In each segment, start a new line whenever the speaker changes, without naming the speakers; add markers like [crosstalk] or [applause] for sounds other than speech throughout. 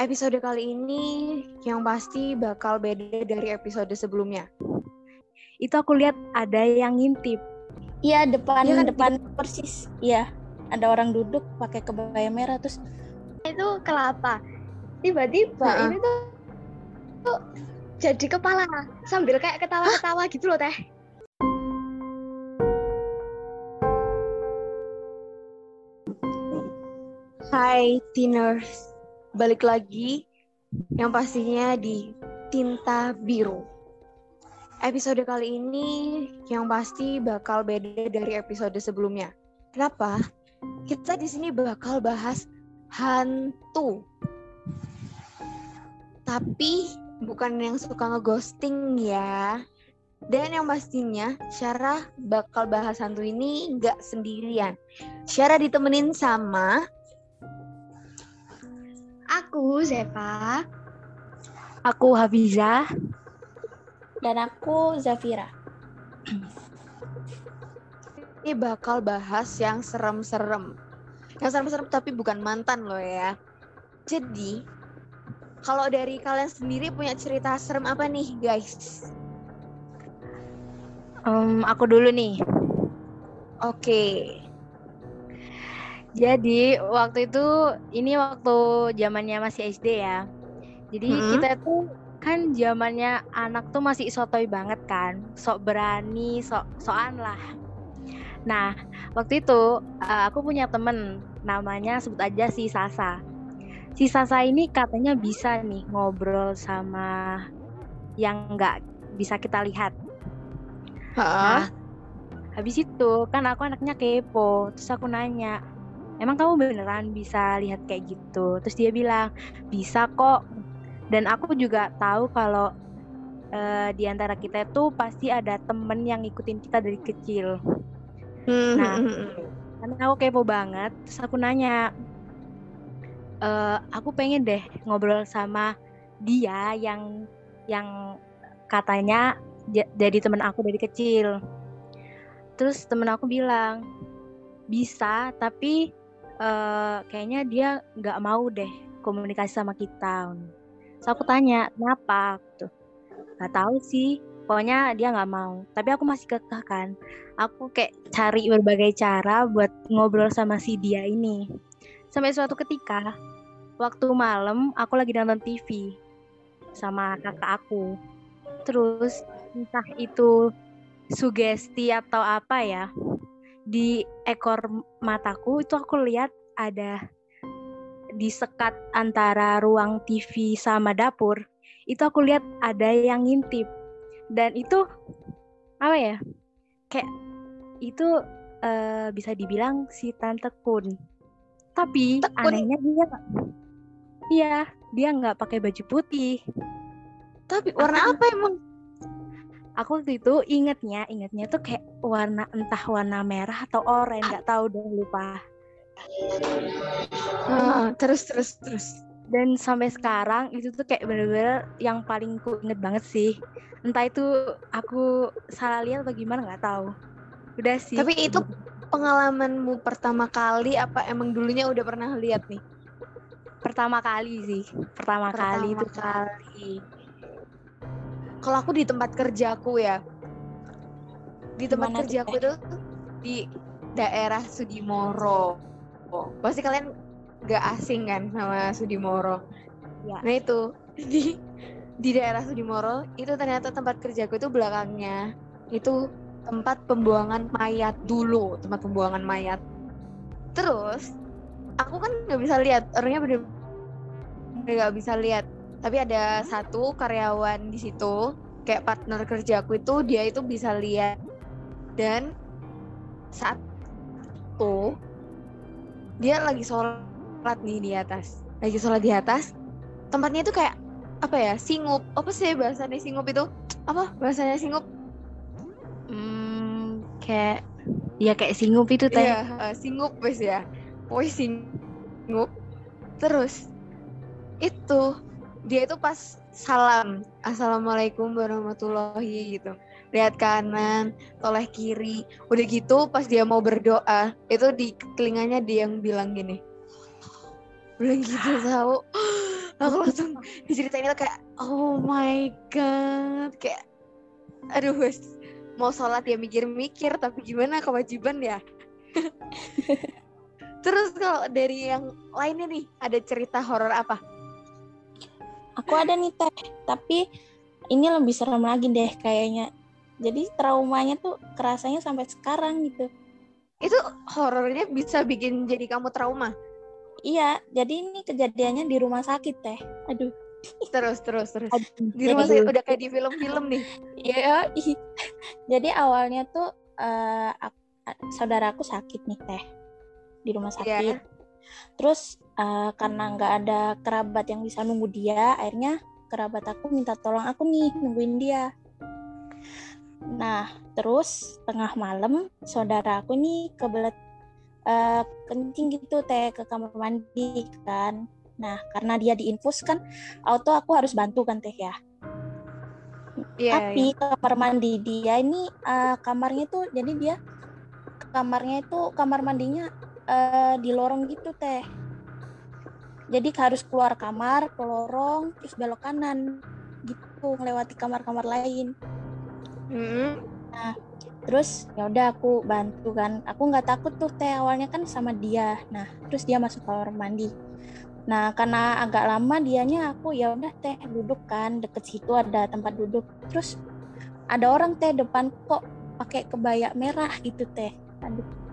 Episode kali ini yang pasti bakal beda dari episode sebelumnya.
Itu aku lihat ada yang ngintip.
Iya depan
Iya kan,
depan persis. Iya ada orang duduk pakai kebaya merah terus
itu kelapa tiba-tiba
Heeh.
ini tuh, tuh jadi kepala sambil kayak ketawa-ketawa gitu loh teh
Hai Tiners, balik lagi yang pastinya di Tinta Biru. Episode kali ini yang pasti bakal beda dari episode sebelumnya. Kenapa? Kita di sini bakal bahas hantu. Tapi bukan yang suka ngeghosting ya. Dan yang pastinya Syara bakal bahas hantu ini nggak sendirian. Syara ditemenin sama
aku Zepa
Aku Hafiza.
dan aku Zafira.
ini bakal bahas yang serem-serem. Yang serem-serem tapi bukan mantan loh ya. Jadi, kalau dari kalian sendiri punya cerita serem apa nih guys?
Em, aku dulu nih.
Oke.
Jadi waktu itu ini waktu zamannya masih SD ya. Jadi
Mm-mm.
kita tuh kan zamannya anak tuh masih sotoy banget kan, sok berani, sok sokan lah. Nah waktu itu eh, aku punya temen namanya sebut aja si Sasa. Si Sasa ini katanya bisa nih ngobrol sama yang nggak bisa kita lihat.
Hah?
Nah, habis itu kan aku anaknya kepo, terus aku nanya, emang kamu beneran bisa lihat kayak gitu? Terus dia bilang, bisa kok. Dan aku juga tahu kalau eh, di antara kita itu pasti ada temen yang ngikutin kita dari kecil.
Hmm,
Nah.
hmm, hmm.
Karena aku kepo banget, terus aku nanya, "Eh, aku pengen deh ngobrol sama dia yang yang katanya ja- jadi temen aku dari kecil. Terus temen aku bilang bisa, tapi eh, kayaknya dia nggak mau deh komunikasi sama kita. Terus aku tanya kenapa? Gitu. Gak tahu sih, pokoknya dia nggak mau. Tapi aku masih kekeh kan aku kayak cari berbagai cara buat ngobrol sama si dia ini. Sampai suatu ketika, waktu malam aku lagi nonton TV sama kakak aku. Terus entah itu sugesti atau apa ya, di ekor mataku itu aku lihat ada di sekat antara ruang TV sama dapur. Itu aku lihat ada yang ngintip. Dan itu apa ya? Kayak itu eh, bisa dibilang si tante kun tapi
Tekun?
anehnya dia iya dia nggak pakai baju putih
Tapi warna apa emang?
Aku waktu itu ingetnya ingetnya tuh kayak warna entah warna merah atau oranye nggak tahu deh lupa
Ah, terus terus terus.
dan sampai sekarang itu tuh kayak bener-bener yang paling ku inget banget sih entah itu aku salah lihat atau gimana nggak tahu udah sih
Tapi itu pengalamanmu pertama kali apa emang dulunya udah pernah lihat nih?
pertama kali sih pertama, kali itu
Pertama kali. Kalau aku di tempat kerjaku ya, di tempat
Gimana tuh,
kerjaku itu di daerah Sudimoro. Pasti kalian gak asing kan sama Sudimoro.
Ya.
Nah itu [laughs] di di daerah Sudimoro itu ternyata tempat kerjaku itu belakangnya itu tempat pembuangan mayat dulu, tempat pembuangan mayat. Terus aku kan nggak bisa lihat orangnya bener nggak bisa lihat tapi ada satu karyawan di situ kayak partner kerjaku itu dia itu bisa lihat dan saat itu dia lagi sholat nih di atas lagi sholat di atas tempatnya itu kayak apa ya singup apa sih bahasanya singup itu apa bahasanya singup
Hmm, kayak ya kayak singup itu teh.
Iya, eh, singup wes ya. Wes singup. Terus itu dia itu pas salam assalamualaikum warahmatullahi gitu. Lihat kanan toleh kiri. Udah gitu pas dia mau berdoa itu di telinganya dia yang bilang gini. Bilang gitu tahu. [gasps] Aku langsung diceritain itu kayak oh my god kayak aduh wes mau sholat ya mikir-mikir tapi gimana kewajiban ya? [laughs] Terus kalau dari yang lainnya nih ada cerita horor apa
Aku ada nih teh, tapi ini lebih serem lagi deh kayaknya. Jadi traumanya tuh kerasanya sampai sekarang gitu.
itu horornya bisa bikin jadi kamu trauma
Iya, jadi ini kejadiannya di rumah sakit teh. Aduh.
terus terus terus
aduh.
di rumah
Jadi-
saya udah kayak di film-film nih
Iya, jadi awalnya tuh eh, ak- saudaraku sakit nih teh di rumah sakit.
Iya.
Terus eh, karena nggak ada kerabat yang bisa nunggu dia, akhirnya kerabat aku minta tolong aku nih nungguin dia. Nah, terus tengah malam saudara aku nih kebelet eh, kencing gitu teh ke kamar mandi kan. Nah, karena dia diinfus kan, auto aku harus bantu kan teh ya.
Iya,
Tapi kamar mandi dia ini eh, kamarnya tuh jadi dia kamarnya itu kamar mandinya eh, di lorong gitu teh. Jadi harus keluar kamar, ke lorong, terus belok kanan gitu melewati kamar-kamar lain.
Mm-mm.
Terus ya udah aku bantu kan. Aku nggak takut tuh teh awalnya kan sama dia. Nah terus dia masuk kamar mandi. Nah karena agak lama dianya aku ya udah teh duduk kan deket situ ada tempat duduk. Terus ada orang teh depan kok pakai kebaya merah gitu teh. Aduh.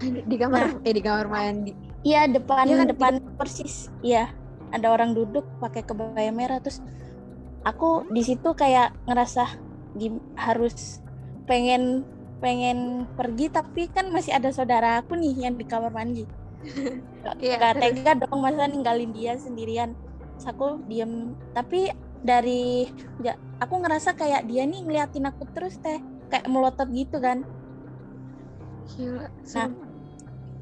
Di kamar eh di kamar mandi
Iya depan
Iya kan,
depan persis. Iya ada orang duduk pakai kebaya merah terus aku di situ kayak ngerasa harus pengen pengen pergi tapi kan masih ada saudara aku nih yang di kamar mandi. [laughs] Gak
Iya,
gak
terus?
tega dong masa ninggalin dia sendirian. Terus aku diem tapi dari ya, aku ngerasa kayak dia nih ngeliatin aku terus teh kayak melotot gitu kan.
Gila,
Nah.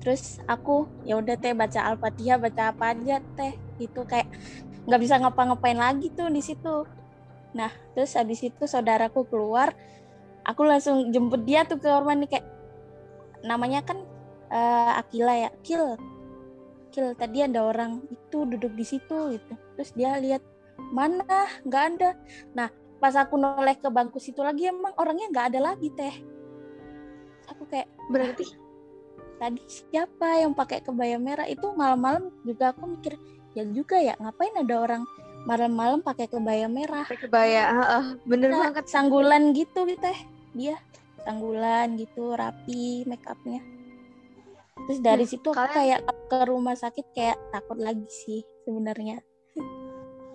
Terus aku ya udah teh baca al-fatihah baca apa aja teh. Gitu kayak nggak bisa ngapa-ngapain lagi tuh di situ. Nah terus habis itu saudaraku keluar aku langsung jemput dia tuh ke mandi kayak namanya kan eh, Akila ya Kil. Kil tadi ada orang itu duduk di situ gitu. Terus dia lihat mana? Nggak ada. Nah pas aku noleh ke bangku situ lagi emang orangnya nggak ada lagi teh. Aku kayak
berarti
tadi siapa yang pakai kebaya merah? Itu malam-malam juga aku mikir ya juga ya ngapain ada orang malam-malam pakai kebaya merah?
Pakai kebaya heeh, bener
Nah,
banget.
sanggulan gitu gitu teh. Dia sanggulan gitu rapi make upnya terus dari
Hmm,
situ aku
kalian-
kayak ke rumah sakit kayak takut lagi sih sebenarnya.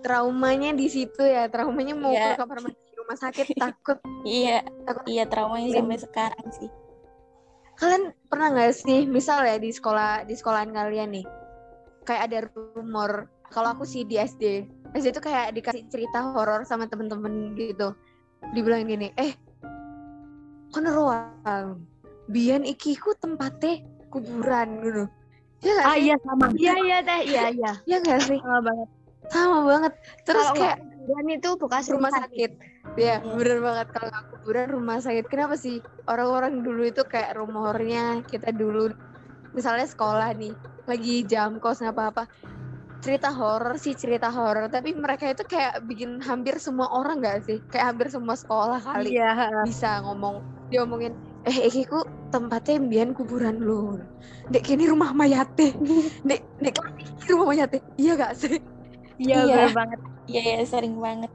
Traumanya di situ ya traumanya mau
Iya.
ke kamar mandi di rumah sakit takut. [laughs]
Iya
takut
iya traumanya sampai sekarang sih
kalian pernah nggak sih misal ya di sekolah di sekolahan kalian nih kayak ada rumor kalau aku sih di SD SD itu kayak dikasih cerita horor sama temen-temen gitu. Dibilang gini eh roang bian iki ku tempatnya kuburan gitu. Ya nggak
Ah
sih?
iya sama.
Iya. Iya teh, iya iya.
ya nggak sih?
Sama banget.
sama banget. Terus
Kalau
kayak
kuburan itu bekas
rumah sakit. Ya,
Iya.
bener banget kalau nggak kuburan rumah sakit. Kenapa sih orang-orang dulu itu kayak rumornya kita dulu misalnya sekolah nih, lagi jam kos nggak apa-apa. Cerita horor sih cerita horor, tapi mereka itu kayak bikin hampir semua orang nggak sih? Kayak hampir semua sekolah kali
Iya.
bisa ngomong diomongin eh iki ku tempatnya mbiyen kuburan lu. Dek kini rumah mayate. [laughs] Dek dek rumah mayate. Iya gak sih?
Iya
Iya.
banget.
iya ya sering banget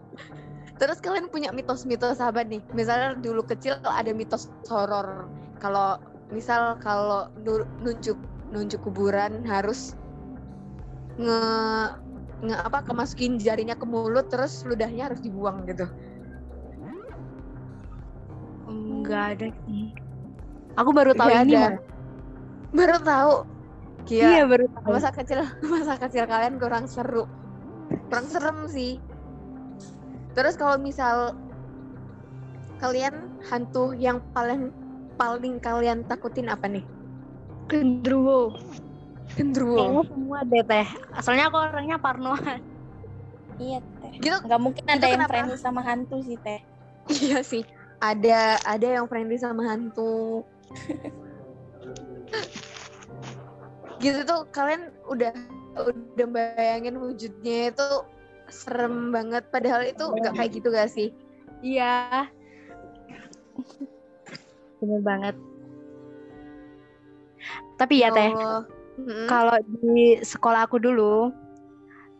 Terus kalian punya mitos-mitos apa nih? Misalnya dulu kecil ada mitos horor. Kalau misal kalau nu- nunjuk nunjuk kuburan harus nge nge apa kemasukin jarinya ke mulut terus ludahnya harus dibuang gitu.
Enggak ada sih. Aku baru tahu
Nggak
ini.
ada.
Mas.
Baru tahu. Kia,
Iya baru tahu.
masa kecil [laughs] masa kecil kalian kurang seru. Kurang serem sih. Terus kalau misal kalian hantu yang paling paling kalian takutin apa nih?
Gendruwo.
Gendruwo.
Kayaknya semua deh teh. Asalnya aku orangnya parnoan.
iya teh
Gitu
nggak mungkin ada yang
kenapa?
friendly sama hantu sih teh
iya sih. Ada ada yang friendly sama hantu. [laughs] gitu tuh kalian udah udah bayangin wujudnya itu serem banget padahal itu nggak kayak gitu gak sih
Iya. Bener banget. Tapi ya teh,
Oh, mm-mm.
kalau di sekolah aku dulu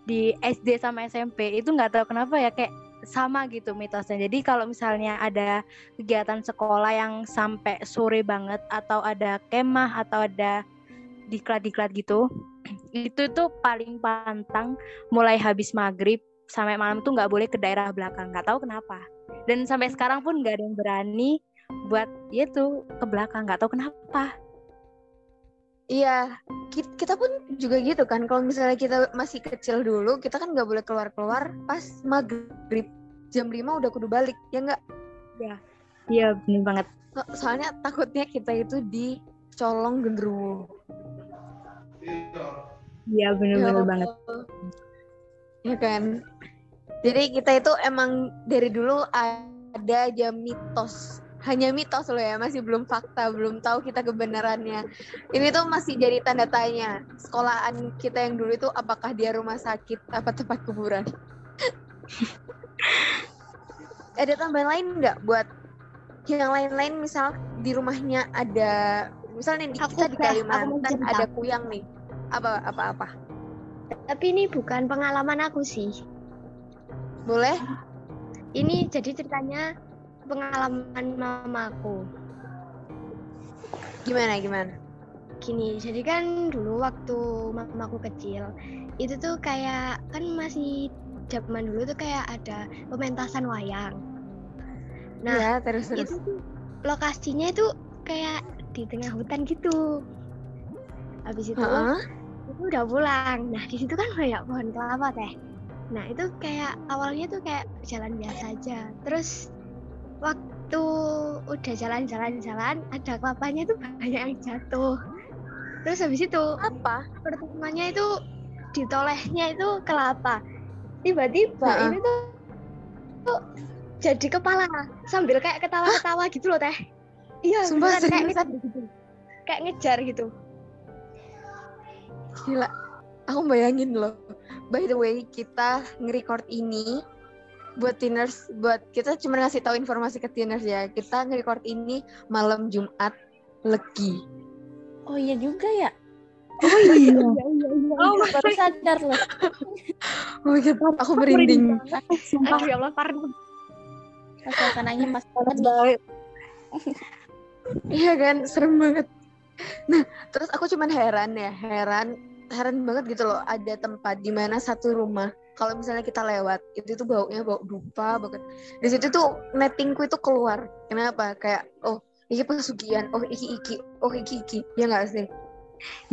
di SD sama SMP itu nggak tahu kenapa ya kayak sama gitu mitosnya. Jadi kalau misalnya ada kegiatan sekolah yang sampai sore banget atau ada kemah atau ada diklat-diklat gitu, itu tuh paling pantang mulai habis maghrib sampai malam tuh nggak boleh ke daerah belakang. Nggak tahu kenapa. Dan sampai sekarang pun nggak ada yang berani buat ya tuh ke belakang. Nggak tahu kenapa.
Iya, ki- kita pun juga gitu kan. Kalau misalnya kita masih kecil dulu, kita kan nggak boleh keluar-keluar pas maghrib jam 5 udah kudu balik, ya nggak?
Iya bener banget.
So- soalnya takutnya kita itu dicolong genderuwo.
Iya bener-bener
Ya
banget.
Ya kan. Jadi kita itu emang dari dulu ada aja mitos. Hanya mitos loh ya, masih belum fakta, belum tahu kita kebenarannya. Ini tuh masih jadi tanda tanya. Sekolahan kita yang dulu itu apakah dia rumah sakit apa tempat kuburan? [laughs] ada tambahan lain nggak buat yang lain-lain misal di rumahnya ada misalnya di
Aku
kita di Kalimantan ada kuyang nih apa apa apa
Tapi ini bukan pengalaman aku sih.
boleh
Ini jadi ceritanya pengalaman mamaku.
gimana gimana
Gini, jadi kan dulu waktu mamaku kecil, itu tuh kayak kan masih zaman dulu tuh kayak ada pementasan wayang. Nah,
ya terus terus
itu lokasinya itu kayak di tengah hutan gitu. Habis itu
Heeh.
itu udah pulang. Nah, di situ kan banyak pohon kelapa teh. Nah, itu kayak awalnya tuh kayak jalan biasa aja. Terus waktu udah jalan-jalan-jalan, ada kelapanya tuh banyak yang jatuh. Terus habis itu
apa
pertemuannya itu ditolehnya itu kelapa. Tiba-tiba
Heeh.
ini tuh, tuh jadi kepala sambil kayak ketawa-ketawa gitu loh teh. Iya,
Sumpah,
kayak ngejar gitu. Kayak ngejar gitu.
Gila aku bayangin loh by the way kita nge-record ini buat teeners buat kita cuma ngasih tahu informasi ke teeners ya kita nge-record ini malam Jumat legi
Oh iya juga ya.
Oh iya. [laughs]
Oh, baru sadar loh.
oh my god aku merinding
Sumpah.
Ya Allah, parno.
Suasananya pas banget. [laughs]
Iya kan, serem banget. Nah, terus aku cuman heran ya, heran, heran banget gitu loh. Ada tempat di mana satu rumah, kalau misalnya kita lewat, itu tuh baunya bau dupa banget. Di situ tuh nettingku itu keluar. Kenapa? Kayak, oh, iki pesugihan, oh iki iki, oh iki iki, ya nggak sih?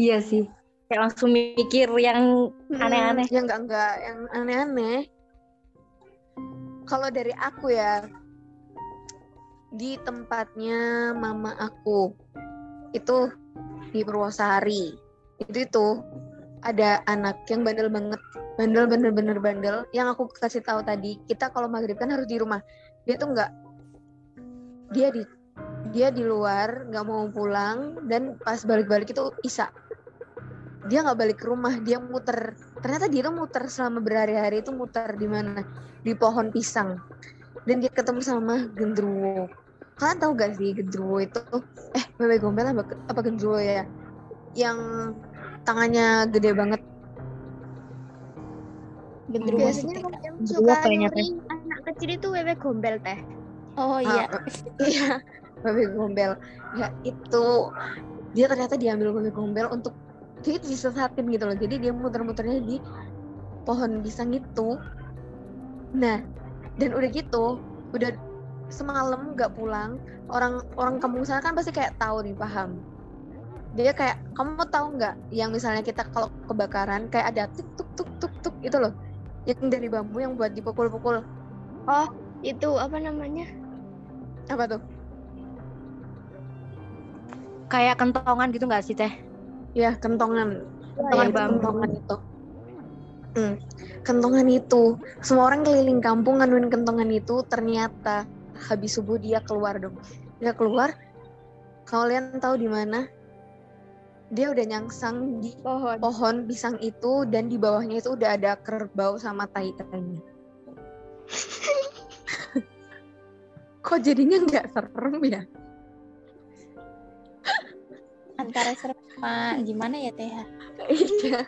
Iya sih. Kayak langsung mikir yang Aneh-aneh.
Hmm, ya nggak nggak, yang aneh-aneh. Kalau dari aku ya, di tempatnya mama aku itu di Purwosari. Itu itu. Ada anak yang bandel banget. Bandel bandel bener bandel. Yang aku kasih tahu tadi kita kalau maghrib kan harus di rumah. Dia tuh nggak dia di dia di luar nggak mau pulang dan pas balik-balik itu isa. Dia nggak balik ke rumah dia muter. Ternyata dia tuh muter selama berhari-hari itu muter di mana? Di pohon pisang. Dan dia ketemu sama gendruwo kalian tahu gak sih gendruwo itu? Eh bebek gombel apa, apa gendruwo ya? Yang tangannya gede banget.
Gendruwo
Biasanya yang suka
kayaknya,
nyuri anak kecil itu wewe gombel teh.
Oh iya.
Ah, iya. Bebek gombel. Ya itu dia ternyata diambil bebek gombel untuk dia disesatin gitu loh. Jadi dia muter-muternya di pohon pisang itu. Nah dan udah gitu udah semalam nggak pulang orang orang kampung sana kan pasti kayak tahu nih paham dia kayak kamu tahu nggak yang misalnya kita kalau kebakaran kayak ada tuk tuk tuk tuk tuk itu loh yang dari bambu yang buat dipukul-pukul
Itu apa namanya?
apa tuh
kayak kentongan gitu nggak sih teh?
Ya, kentongan.
Kentongan
Ya, itu
bambu.
Kentongan itu. Hmm, kentongan itu. Semua orang keliling kampung nganuin kentongan itu, ternyata habis subuh dia keluar dong. Dia keluar. Kalian tahu di mana? dia udah nyangsang di
pohon
pohon pisang itu dan di bawahnya itu udah ada kerbau sama tai-tainya. [laughs] Kok jadinya nggak serem ya?
Antara serem sama gimana ya Teh?
Iya,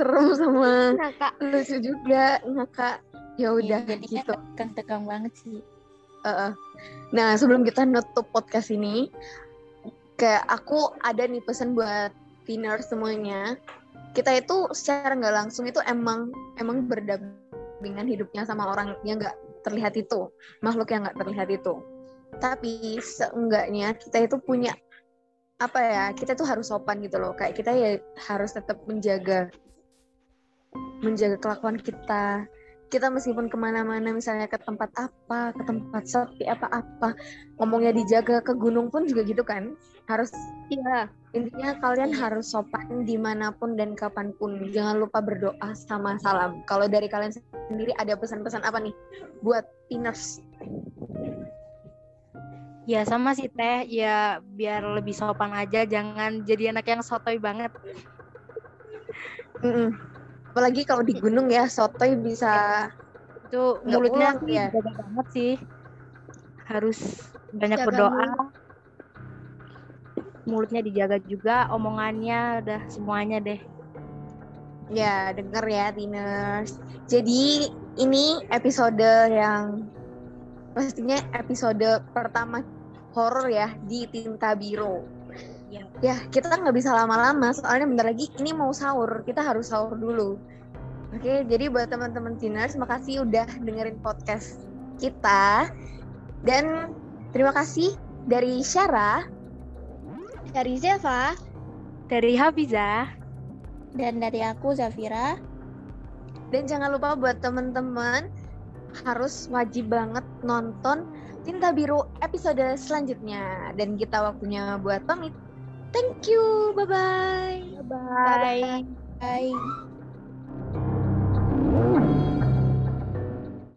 serem sama
nah kak
lucu juga ngakak. Ya udah
Iya, jadinya
gitu.
tegang-tegang banget sih.
Nah, sebelum kita nutup podcast ini, kayak aku ada nih pesan buat teener semuanya. Kita itu secara nggak langsung itu emang emang berdampingan hidupnya sama orang yang nggak terlihat itu, makhluk yang nggak terlihat itu. Tapi seenggaknya kita itu punya apa ya? Kita tuh harus sopan gitu loh. Kayak kita ya harus tetap menjaga menjaga kelakuan kita, kita meskipun ke mana-mana misalnya ke tempat apa ke tempat sepi apa-apa ngomongnya dijaga ke gunung pun juga gitu kan? Harus
iya.
intinya kalian
Iya.
harus sopan di mana pun dan kapan pun. Jangan lupa berdoa sama salam. Kalau dari kalian sendiri ada pesan-pesan apa nih buat pinners?
Ya sama sih teh, ya biar lebih sopan aja, jangan jadi anak yang sotoy banget.
Apalagi kalau di gunung ya sotoy bisa
Itu mulutnya
pulang
sih
ya?
jaga banget sih. Harus banyak
Jaga
berdoa. Mulutnya dijaga juga, omongannya udah semuanya deh.
Ya, denger ya, Tiners. Jadi, ini episode yang pastinya episode pertama horor ya di Tinta Biru.
Iya.
Ya, kita nggak bisa lama-lama, soalnya bentar lagi ini mau sahur. Kita harus sahur dulu. Oke, jadi buat teman-teman Tiners, makasih udah dengerin podcast kita. Dan terima kasih dari Syara.
dari Zeva
Dari Hafiza,
Dan dari aku Zafira,
Dan jangan lupa buat teman-teman harus wajib banget nonton Tinta Biru episode selanjutnya. Dan kita waktunya buat pamit. Thank you. Bye-bye.
bye.
bye.